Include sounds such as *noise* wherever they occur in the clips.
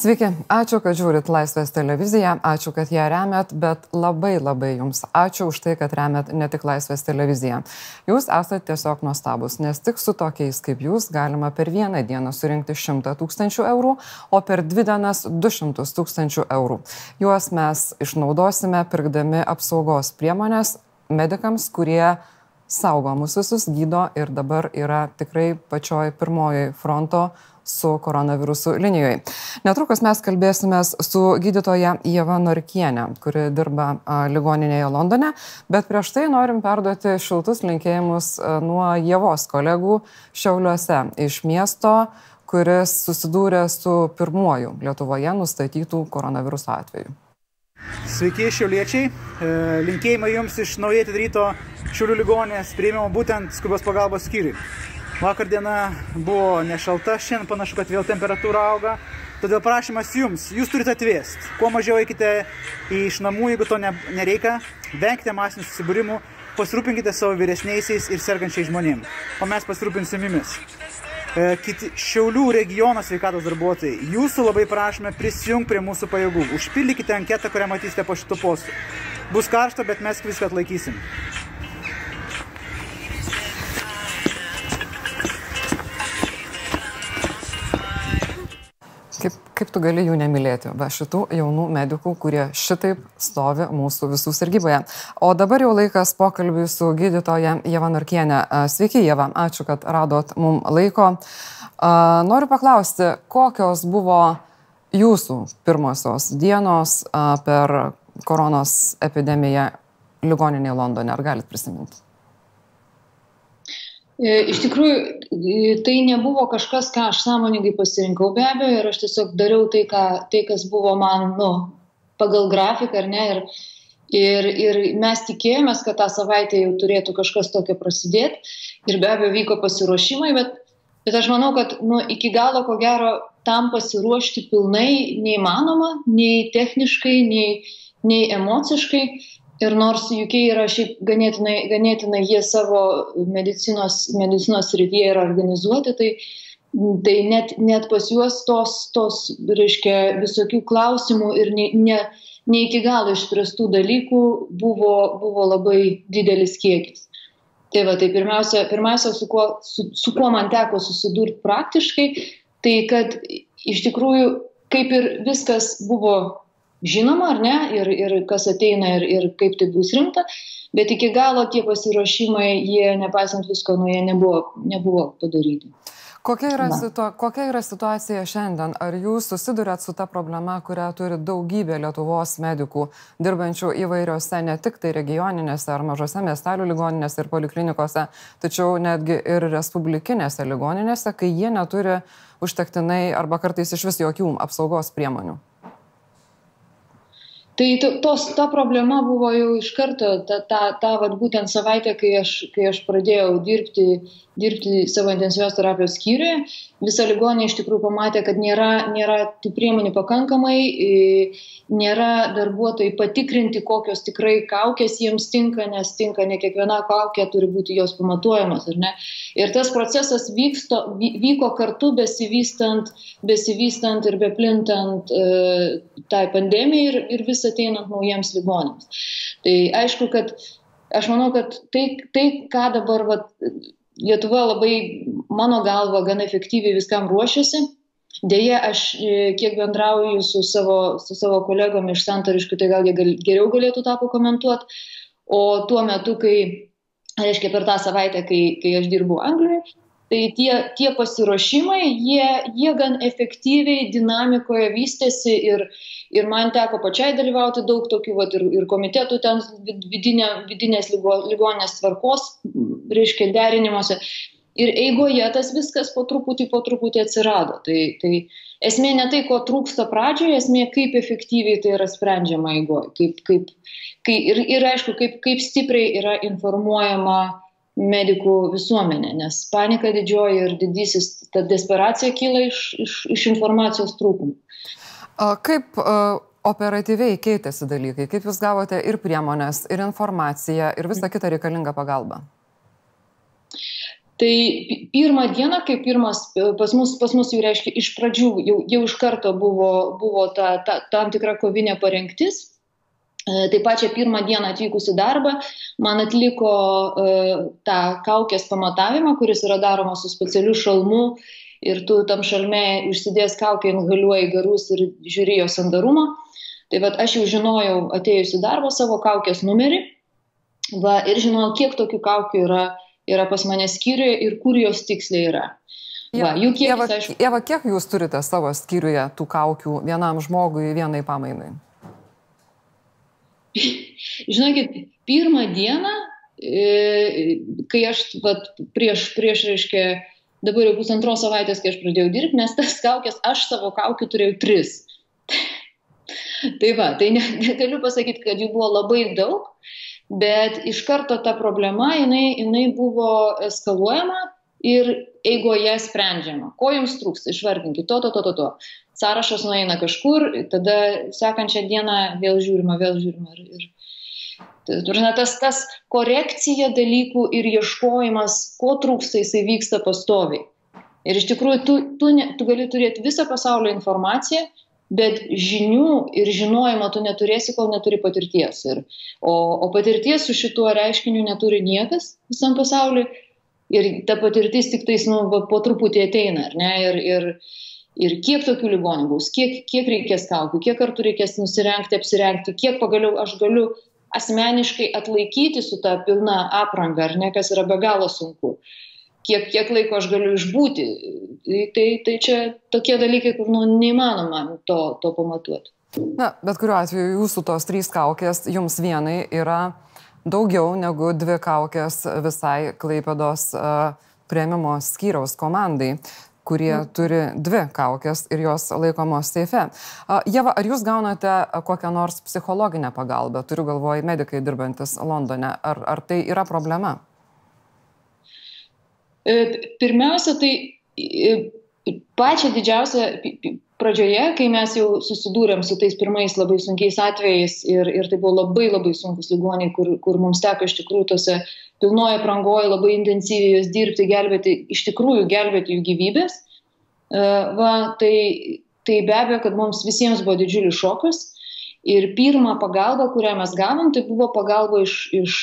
Sveiki, ačiū, kad žiūrit Laisvės televiziją, ačiū, kad ją remet, bet labai labai jums ačiū už tai, kad remet ne tik Laisvės televiziją. Jūs esate tiesiog nuostabus, nes tik su tokiais kaip jūs galima per vieną dieną surinkti 100 tūkstančių eurų, o per dvi dienas 200 tūkstančių eurų. Juos mes išnaudosime pirkdami apsaugos priemonės medikams, kurie saugo mūsų visus, gydo ir dabar yra tikrai pačioj pirmoji fronto su koronavirusu linijoje. Netrukus mes kalbėsime su gydytoja Jeva Norkienė, kuri dirba ligoninėje Londone, bet prieš tai norim perduoti šiltus linkėjimus nuo Jevos kolegų Šiauliuose iš miesto, kuris susidūrė su pirmuoju Lietuvoje nustatytų koronaviruso atveju. Sveiki, šiauliečiai. E, linkėjimai jums iš naujai atidaryto Šiaulių ligonės prieimimo būtent skubos pagalbos skyriui. Vakar diena buvo nešalta, šiandien panašu, kad vėl temperatūra auga. Todėl prašymas jums, jūs turite atvėsti. Kuo mažiau eikite iš namų, jeigu to ne, nereikia. Vengite masinių susibūrimų, pasirūpinkite savo vyresniaisiais ir sergančiais žmonėmis. O mes pasirūpinsim jumis. E, kiti Šiaulių regiono sveikatos darbuotojai, jūsų labai prašome prisijungti prie mūsų pajėgų. Užpildykite anketą, kurią matysite po šitų postų. Bus karšta, bet mes viską atlaikysim. Kaip, tu gali jų nemylėti, va šitų jaunų medikų, kurie šitaip stovi mūsų visų sargyboje. O dabar jau laikas pokalbiui su gydytoja Jeva Narkienė. Sveiki, Jeva, ačiū, kad radot mum laiko. Noriu paklausti, kokios buvo jūsų pirmosios dienos per koronos epidemiją ligoninėje Londone, ar galit prisiminti? E, iš tikrųjų, e, tai nebuvo kažkas, ką aš sąmoningai pasirinkau be abejo ir aš tiesiog dariau tai, ką, tai kas buvo man nu, pagal grafiką ar ne. Ir, ir, ir mes tikėjomės, kad tą savaitę jau turėtų kažkas tokio prasidėti ir be abejo vyko pasiruošimai, bet, bet aš manau, kad nu, iki galo ko gero tam pasiruošti pilnai neįmanoma, nei techniškai, nei, nei emociškai. Ir nors UK yra šiaip ganėtinai, ganėtinai jie savo medicinos, medicinos rytyje yra organizuoti, tai, tai net, net pas juos tos, tos, reiškia, visokių klausimų ir ne, ne, ne iki galo išspręstų dalykų buvo, buvo labai didelis kiekis. Tai va, tai pirmiausia, pirmiausia su, kuo, su, su kuo man teko susidurti praktiškai, tai kad iš tikrųjų kaip ir viskas buvo žinoma, ar ne, ir, ir kas ateina ir, ir kaip tai bus rimta, bet iki galo tie pasiruošimai, jie, nepaisant visko, nu, jie nebuvo, nebuvo padaryti. Kokia yra, situa kokia yra situacija šiandien? Ar jūs susidurėt su ta problema, kurią turi daugybė Lietuvos medikų, dirbančių įvairiose, ne tik tai regioninėse ar mažose miestelių ligoninėse ir poliklinikose, tačiau netgi ir respublikinėse ligoninėse, kai jie neturi užtektinai arba kartais iš vis jokių apsaugos priemonių? Tai tos, ta problema buvo jau iš karto, ta, ta, ta vat, būtent savaitė, kai aš, kai aš pradėjau dirbti, dirbti savo intensyvios terapijos skyriuje, visa ligonė iš tikrųjų pamatė, kad nėra, nėra tų priemonių pakankamai, nėra darbuotojai patikrinti, kokios tikrai kaukės jiems tinka, nes tinka ne kiekviena kaukė turi būti jos pamatuojamas. Ir tas procesas vyksto, vyko kartu besivystant, besivystant ir beplintant e, tai pandemijai ir, ir vis ateinant naujiems ligonėms. Tai aišku, kad aš manau, kad tai, tai ką dabar vat, Lietuva labai, mano galva, gan efektyviai viskam ruošiasi. Deja, aš e, kiek bendrauju su savo, su savo kolegom iš santariškų, tai gal jie gal, geriau galėtų tą pakomentuoti. O tuo metu, kai reiškia per tą savaitę, kai, kai aš dirbu Anglijoje, tai tie, tie pasiruošimai, jie, jie gan efektyviai dinamikoje vystėsi ir, ir man teko pačiai dalyvauti daug tokių vat, ir, ir komitetų ten vidinė, vidinės lygo, ligonės tvarkos, reiškia, derinimuose. Ir eigoje tas viskas po truputį, po truputį atsirado. Tai, tai esmė ne tai, ko trūksta pradžioje, esmė kaip efektyviai tai yra sprendžiama eigoje. Kaip, kaip, kai, ir, ir aišku, kaip, kaip stipriai yra informuojama medikų visuomenė, nes panika didžioji ir didysis, ta desperacija kyla iš, iš, iš informacijos trūkumų. Kaip operatyviai keitėsi dalykai? Kaip jūs gavote ir priemonės, ir informaciją, ir visą kitą reikalingą pagalbą? Tai pirmą dieną, kai pirmas pas mus, pas mus jau reiškia, iš pradžių jau, jau iš karto buvo, buvo ta, ta, tam tikra kovinė parengtis. E, tai pačią pirmą dieną atvykus į darbą, man atliko uh, tą kaukės pamatavimą, kuris yra daromas su specialiu šalmu ir tu tam šalme užsidės kaukę, inhaliuoji garus ir žiūri jo sandarumą. Tai vad aš jau žinojau atėjus į darbą savo kaukės numerį va, ir žinojau, kiek tokių kaukių yra uh, yra pas mane skyriuje ir kur jos tiksliai yra. Va, jų kiekis, Eva, aišku. Eva, kiek jūs turite savo skyriuje tų kaukių vienam žmogui, vienai pamainai? *laughs* Žinokit, pirmą dieną, e, kai aš vat, prieš, prieš, reiškia, dabar jau pusantros savaitės, kai aš pradėjau dirbti, nes tas kaukės, aš savo kaukių turėjau tris. *laughs* tai va, tai ne, *laughs* negaliu pasakyti, kad jų buvo labai daug, bet iš karto ta problema jinai, jinai buvo eskaluojama ir eigoje sprendžiama. Ko jums trūksta, išvardinkit to, to, to, to, to. Sąrašas nueina kažkur, tada sekančią dieną vėl žiūrima, vėl žiūrima. Ir, ir tas, tas korekcija dalykų ir ieškojimas, ko trūksta, jisai vyksta pastoviai. Ir iš tikrųjų, tu, tu, ne, tu gali turėti visą pasaulio informaciją, bet žinių ir žinojimo tu neturėsi, kol neturi patirties. Ir, o, o patirties su šituo reiškiniu neturi niekas visam pasauliu. Ir ta patirtis tik tais nu, po truputį ateina, ar ne? Ir, ir, ir kiek tokių ligonių bus, kiek, kiek reikės kaukių, kiek kartų reikės nusirengti, apsirengti, kiek pagaliau aš galiu asmeniškai atlaikyti su tą pilna apranga, ar ne, kas yra be galo sunku kiek, kiek laiko aš galiu išbūti. Tai, tai, tai čia tokie dalykai, kur nu, neįmanoma to, to pamatuoti. Na, bet kuriuo atveju jūsų tos trys kaukės jums vienai yra daugiau negu dvi kaukės visai Klaipėdos uh, prieimimo skyriaus komandai kurie mm. turi dvi kaukės ir jos laikomos seife. Uh, Jeva, ar jūs gaunate kokią nors psichologinę pagalbą, turiu galvoje medikai dirbantis Londone, ar, ar tai yra problema? E, pirmiausia, tai e, pačią didžiausią pradžioje, kai mes jau susidūrėm su tais pirmais labai sunkiais atvejais ir, ir tai buvo labai labai sunkus ligoniai, kur, kur mums teko iš tikrųjų tose pilnoje prangoje labai intensyviai juos dirbti, gelbėti, iš tikrųjų gelbėti jų gyvybės, e, va, tai, tai be abejo, kad mums visiems buvo didžiulis šokas. Ir pirmą pagalbą, kurią mes gavom, tai buvo pagalba iš, iš,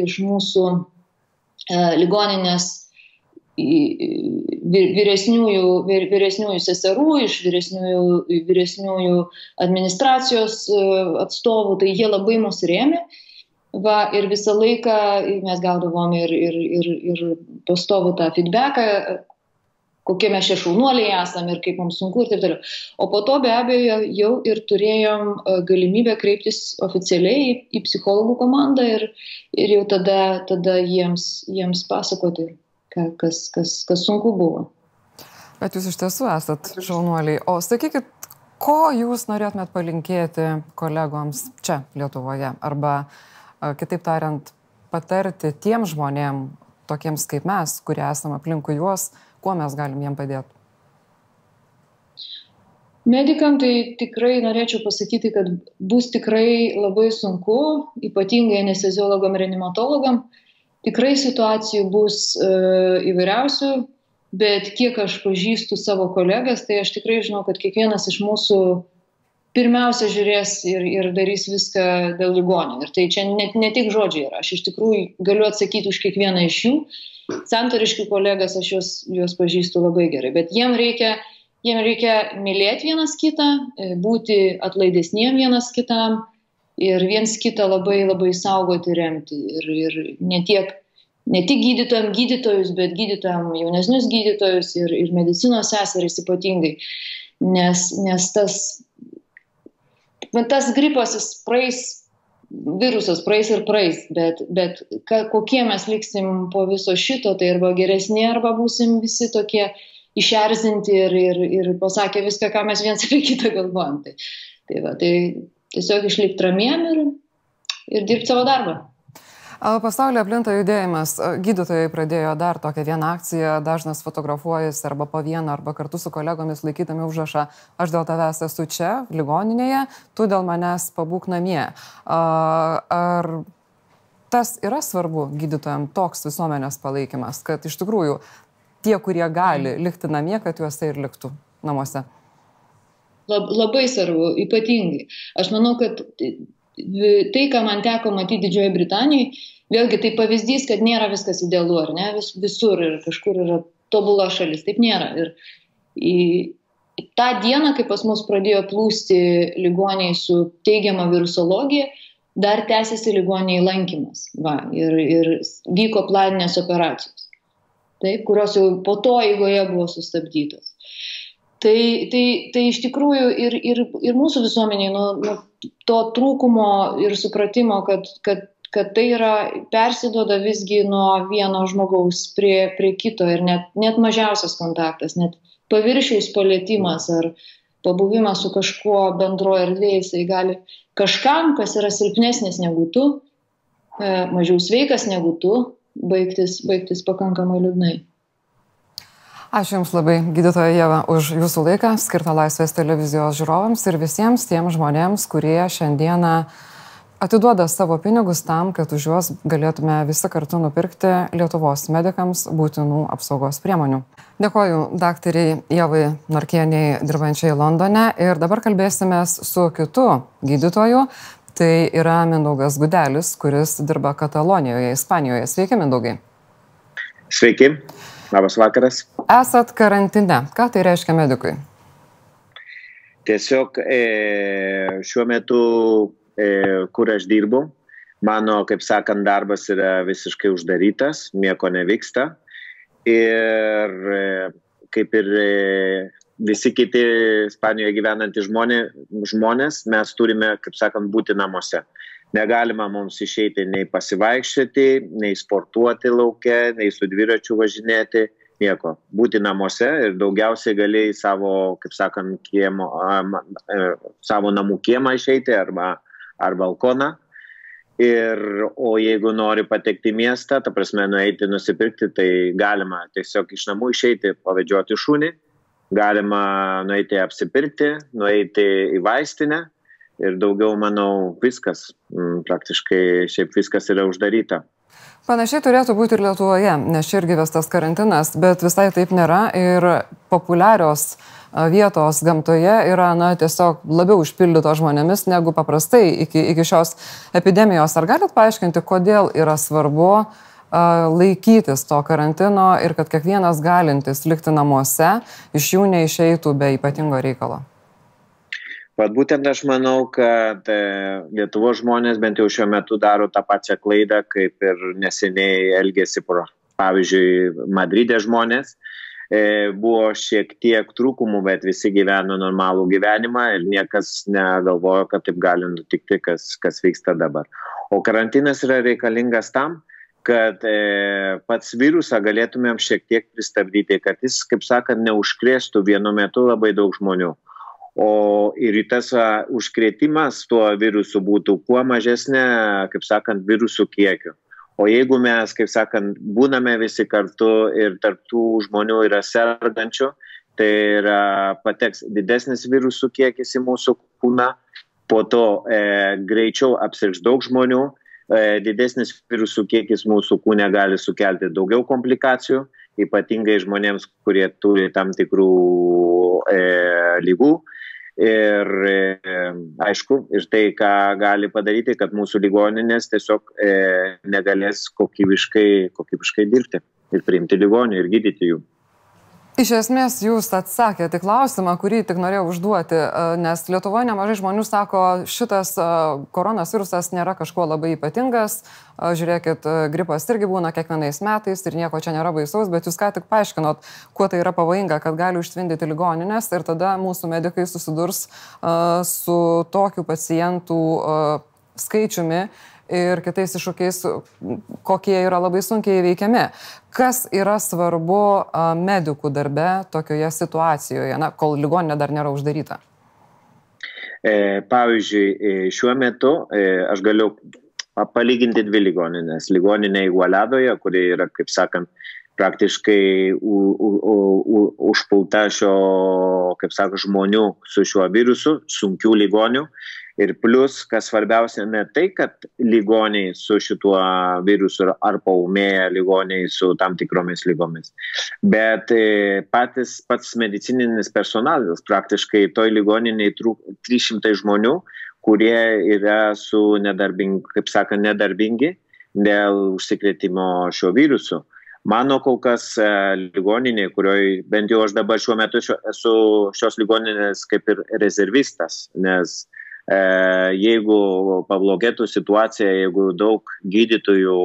iš mūsų ligoninės vyresniųjų, vyresniųjų seserų, iš vyresniųjų, vyresniųjų administracijos e, atstovų, tai jie labai mus rėmė. Va, ir visą laiką mes gaudavom ir, ir, ir, ir pastovų tą feedbacką, kokie mes šie šaunuoliai esame ir kaip mums sunku ir taip toliau. O po to be abejo jau ir turėjom e, galimybę kreiptis oficialiai į, psichologų komandą ir, ir jau tada, tada jiems, jiems pasakoti kas, kas, kas sunku buvo. Bet jūs iš tiesų esat šaunuoliai. O sakykit, ko jūs norėtumėt palinkėti kolegoms čia Lietuvoje? Arba kitaip tariant, patarti tiem žmonėm, tokiems kaip mes, kurie esame aplinkui juos, kuo mes galim jiem padėti? Medikam tai tikrai norėčiau pasakyti, kad bus tikrai labai sunku, ypatingai anesteziologam, reanimatologam, Tikrai situacijų bus e, įvairiausių, bet kiek aš pažįstu savo kolegas, tai aš tikrai žinau, kad kiekvienas iš mūsų pirmiausia žiūrės ir, ir darys viską dėl ligonio. Ir tai čia net ne tik žodžiai yra. Aš iš tikrųjų galiu atsakyti už kiekvieną iš jų. Santariškių kolegas aš juos, juos pažįstu labai gerai, bet jiem reikia, jiem reikia mylėti vienas kitą, e, būti atlaidesniem vienas kitam ir viens kitą labai labai saugoti, remti. Ir, ir ne, tiek, ne tik gydytojam gydytojus, bet gydytojam jaunesnius gydytojus ir, ir medicinos seserys ypatingai. Nes, nes tas, tas gripas jis praeis, virusas praeis ir praeis, bet, bet ka, kokie mes liksim po viso šito, tai arba geresni, arba būsim visi tokie išerzinti ir, ir, ir pasakę viską, ką mes viens apie kitą galvojam. Tai, tai, va, tai tiesiog išlikti ramiem ir, ir dirbti savo darbą. Pasaulyje plinta judėjimas. Gydytojai pradėjo dar tokią vieną akciją, dažnas fotografuojasi arba po vieną, arba kartu su kolegomis laikydami užrašą, aš dėl tavęs esu čia, ligoninėje, tu dėl manęs pabūk namie. Ar tas yra svarbu gydytojams, toks visuomenės palaikymas, kad iš tikrųjų tie, kurie gali likti namie, kad juose ir liktų namuose. Lab, labai svarbu, ypatingai. Aš manau, kad tai, ką man teko matyti Didžiojo Britanijoje, vėlgi tai pavyzdys, kad nėra viskas idealu, ar ne, Vis, visur ir kažkur yra tobula šalis, taip nėra. Ir į, tą dieną, kai pas mus pradėjo plūsti ligoniai su teigiama virusologija, dar tęsiasi ligoniai lankymas. Va, ir, ir vyko planinės operacijos, taip, kurios jau po to eigoje buvo sustabdytos. Tai, tai, tai iš tikrųjų ir, ir, ir mūsų visuomeniai nu, nu, to trūkumo ir supratimo, kad, kad, kad tai yra persiduoda visgi nuo vieno žmogaus prie, prie kito ir net, net mažiausias kontaktas, net paviršiaus palėtimas ar pabuvimas su kažkuo bendroje erdvėje, jisai gali kažkam, kas yra silpnesnis negu tu, e, mažiau sveikas negu tu, baigtis, baigtis pakankamai liūdnai. Ačiū Jums labai, gydytoja Jėva, už Jūsų laiką skirtą Laisvės televizijos žiūrovams ir visiems tiems žmonėms, kurie šiandieną atiduoda savo pinigus tam, kad už juos galėtume visi kartu nupirkti Lietuvos medikams būtinų apsaugos priemonių. Dėkoju daktariai Jėvai Narkieniai dirbančiai Londone ir dabar kalbėsime su kitu gydytoju. Tai yra Mindaugas Gudelis, kuris dirba Katalonijoje, Ispanijoje. Sveiki, Mindaugai. Sveiki. Labas vakaras. Esat karantine. Ką tai reiškia medikui? Tiesiog e, šiuo metu, e, kur aš dirbu, mano, kaip sakant, darbas yra visiškai uždarytas, nieko nevyksta. Ir e, kaip ir e, visi kiti Ispanijoje gyvenantys žmonės, žmonės, mes turime, kaip sakant, būti namuose. Negalima mums išeiti nei pasivaikščioti, nei sportuoti laukia, nei su dviračiu važinėti, nieko. Būti namuose ir daugiausiai gali į savo, kaip sakant, kiemo, e, savo namų kiemą išeiti arba ar balkoną. Ir, o jeigu nori patekti į miestą, ta prasme, nueiti nusipirkti, tai galima tiesiog iš namų išeiti, pavedžioti šunį, galima nueiti apsipirkti, nueiti į vaistinę, ir daugiau, manau, viskas, mm, praktiškai šiaip viskas yra uždaryta. Panašiai turėtų būti ir Lietuvoje, nes čia irgi vestas karantinas, bet visai taip nėra ir populiarios vietos gamtoje yra na, tiesiog labiau užpildytos žmonėmis negu paprastai iki, iki šios epidemijos. Ar galit paaiškinti, kodėl yra svarbu uh, laikytis to karantino ir kad kiekvienas galintis likti namuose iš jų neišeitų be ypatingo reikalo? Vat būtent aš manau, kad e, Lietuvo žmonės bent jau šiuo metu daro tą pačią klaidą, kaip ir neseniai elgėsi, pavyzdžiui, Madride žmonės. E, buvo šiek tiek trūkumų, bet visi gyveno normalų gyvenimą ir niekas negalvojo, kad taip gali nutikti, kas, kas vyksta dabar. O karantinas yra reikalingas tam, kad e, pats virusą galėtumėm šiek tiek pristabdyti, kad jis, kaip sakant, neužkrėstų vienu metu labai daug žmonių o ir tas užkrėtimas tuo virusu būtų kuo mažesnė, kaip sakant, virusų kiekiu. O jeigu mes, kaip sakant, būname visi kartu ir tarptų žmonių yra sergančių, tai yra pateks didesnis virusų kiekis į mūsų kūną, po to e, greičiau apsirgs daug žmonių, e, didesnis virusų kiekis mūsų kūne gali sukelti daugiau komplikacijų, ypatingai žmonėms, kurie turi tam tikrų e, lygų ir e, aišku, ir tai, ką gali padaryti, kad mūsų ligoninės tiesiog e, negalės kokybiškai, kokybiškai dirbti ir priimti ligonių ir gydyti jų. Iš esmės, jūs atsakėte klausimą, kurį tik norėjau užduoti, e, nes Lietuvoje nemažai žmonių sako, šitas e, koronas virusas nėra kažkuo labai ypatingas. E, žiūrėkit, gripas irgi būna kiekvienais metais ir nieko čia nėra baisaus, bet jūs ką tik paaiškinot, kuo tai yra pavojinga, kad gali užtvindyti ligoninės ir tada mūsų medikai susidurs su tokiu pacientų skaičiumi ir kitais iššūkiais, kokie yra labai sunkiai įveikiami. Kas yra svarbu medikų darbe tokioje situacijoje, na, kol ligoninė dar nėra uždaryta? E, pavyzdžiui, e, šiuo metu e, aš galiu palyginti dvi ligoninės. Ligoninė Igualadoje, kuri yra, kaip sakant, praktiškai u, u, u, užpulta šio, kaip sako, žmonių su šiuo virusu, sunkių ligonių. Ir plus, kas svarbiausia, ne tai, kad ligoniai su šituo virusu ar paumėja ligoniai su tam tikromis lygomis, bet e, patys, pats medicininis personalas, praktiškai toj ligoniniai trūk 300 žmonių, kurie yra su nedarbingi, kaip sakant, nedarbingi dėl užsikrėtimo šio virusu. Mano kol kas e, ligoninė, kurioje bent jau aš dabar šiuo metu esu šios ligoninės kaip ir rezervistas, nes e, jeigu pablogėtų situacija, jeigu daug gydytojų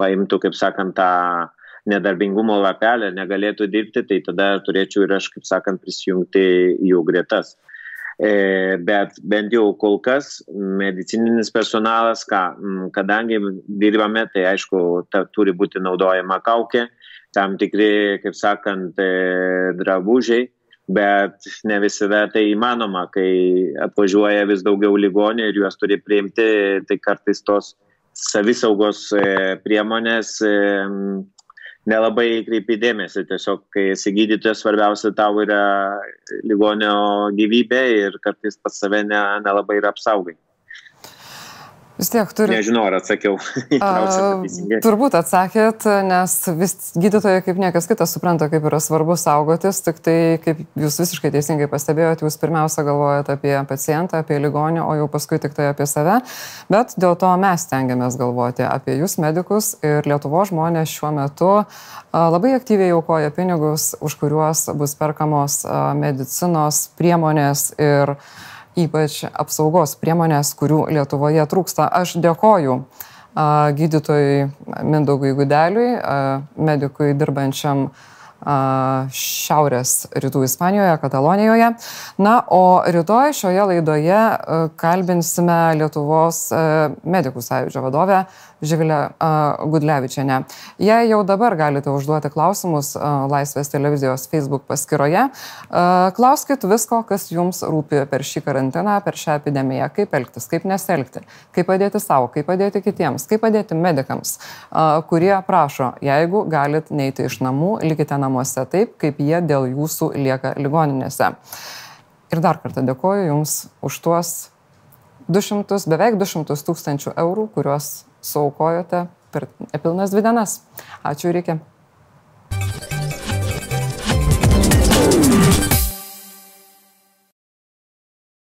paimtų, kaip sakant, tą nedarbingumo lapelę, negalėtų dirbti, tai tada turėčiau ir aš, kaip sakant, prisijungti jų gretas. E, bet bent jau kol kas medicininis personalas, ką, kadangi dirbame, tai aišku, ta, turi būti naudojama kaukė, tam tikri, kaip sakant, e, drabužiai, bet ne visada tai įmanoma, kai atvažiuoja vis daugiau ligonių ir juos turi priimti, tai kartais tos savisaugos e, priemonės nelabai kreipi dėmesį. Tiesiog, kai esi gydytojas, svarbiausia tau yra ligonio gyvybė ir kartais pas save ne, nelabai yra apsaugai. Vis tiek turi. Nežinau, ar atsakiau. *laughs* A, turbūt atsakėt, nes vis gydytojai kaip niekas kitas supranta, kaip yra svarbu saugotis, tik tai, kaip jūs visiškai teisingai pastebėjote, jūs pirmiausia galvojate apie pacientą, apie ligonį, o jau paskui tik tai apie save. Bet dėl to mes tengiamės galvoti apie jūs medikus ir Lietuvo žmonės šiuo metu labai aktyviai aukoja pinigus, už kuriuos bus perkamos medicinos priemonės ir ypač apsaugos priemonės, kurių Lietuvoje trūksta. Aš dėkoju gydytojui Mindaugui Gudeliui, medikui dirbančiam Šiaurės rytų Ispanijoje, Katalonijoje. Na, o rytoj šioje laidoje kalbinsime Lietuvos medikų sąjūdžio vadovę Živilę Gudlevičianę. Jei jau dabar galite užduoti klausimus Laisvės televizijos Facebook paskyroje, klauskit visko, kas jums rūpi per šį karantiną, per šią epidemiją, kaip elgtis, kaip neselgti, kaip padėti savo, kaip padėti kitiems, kaip padėti medikams, kurie prašo, jeigu galit neiti iš namų, likite namuose taip, kaip jie dėl jūsų lieka ligoninėse. Ir dar kartą dėkoju Jums už tuos 200, beveik 200 tūkstančių eurų, kuriuos suaukojote per nepilnas dvi dienas. Ačiū ir iki.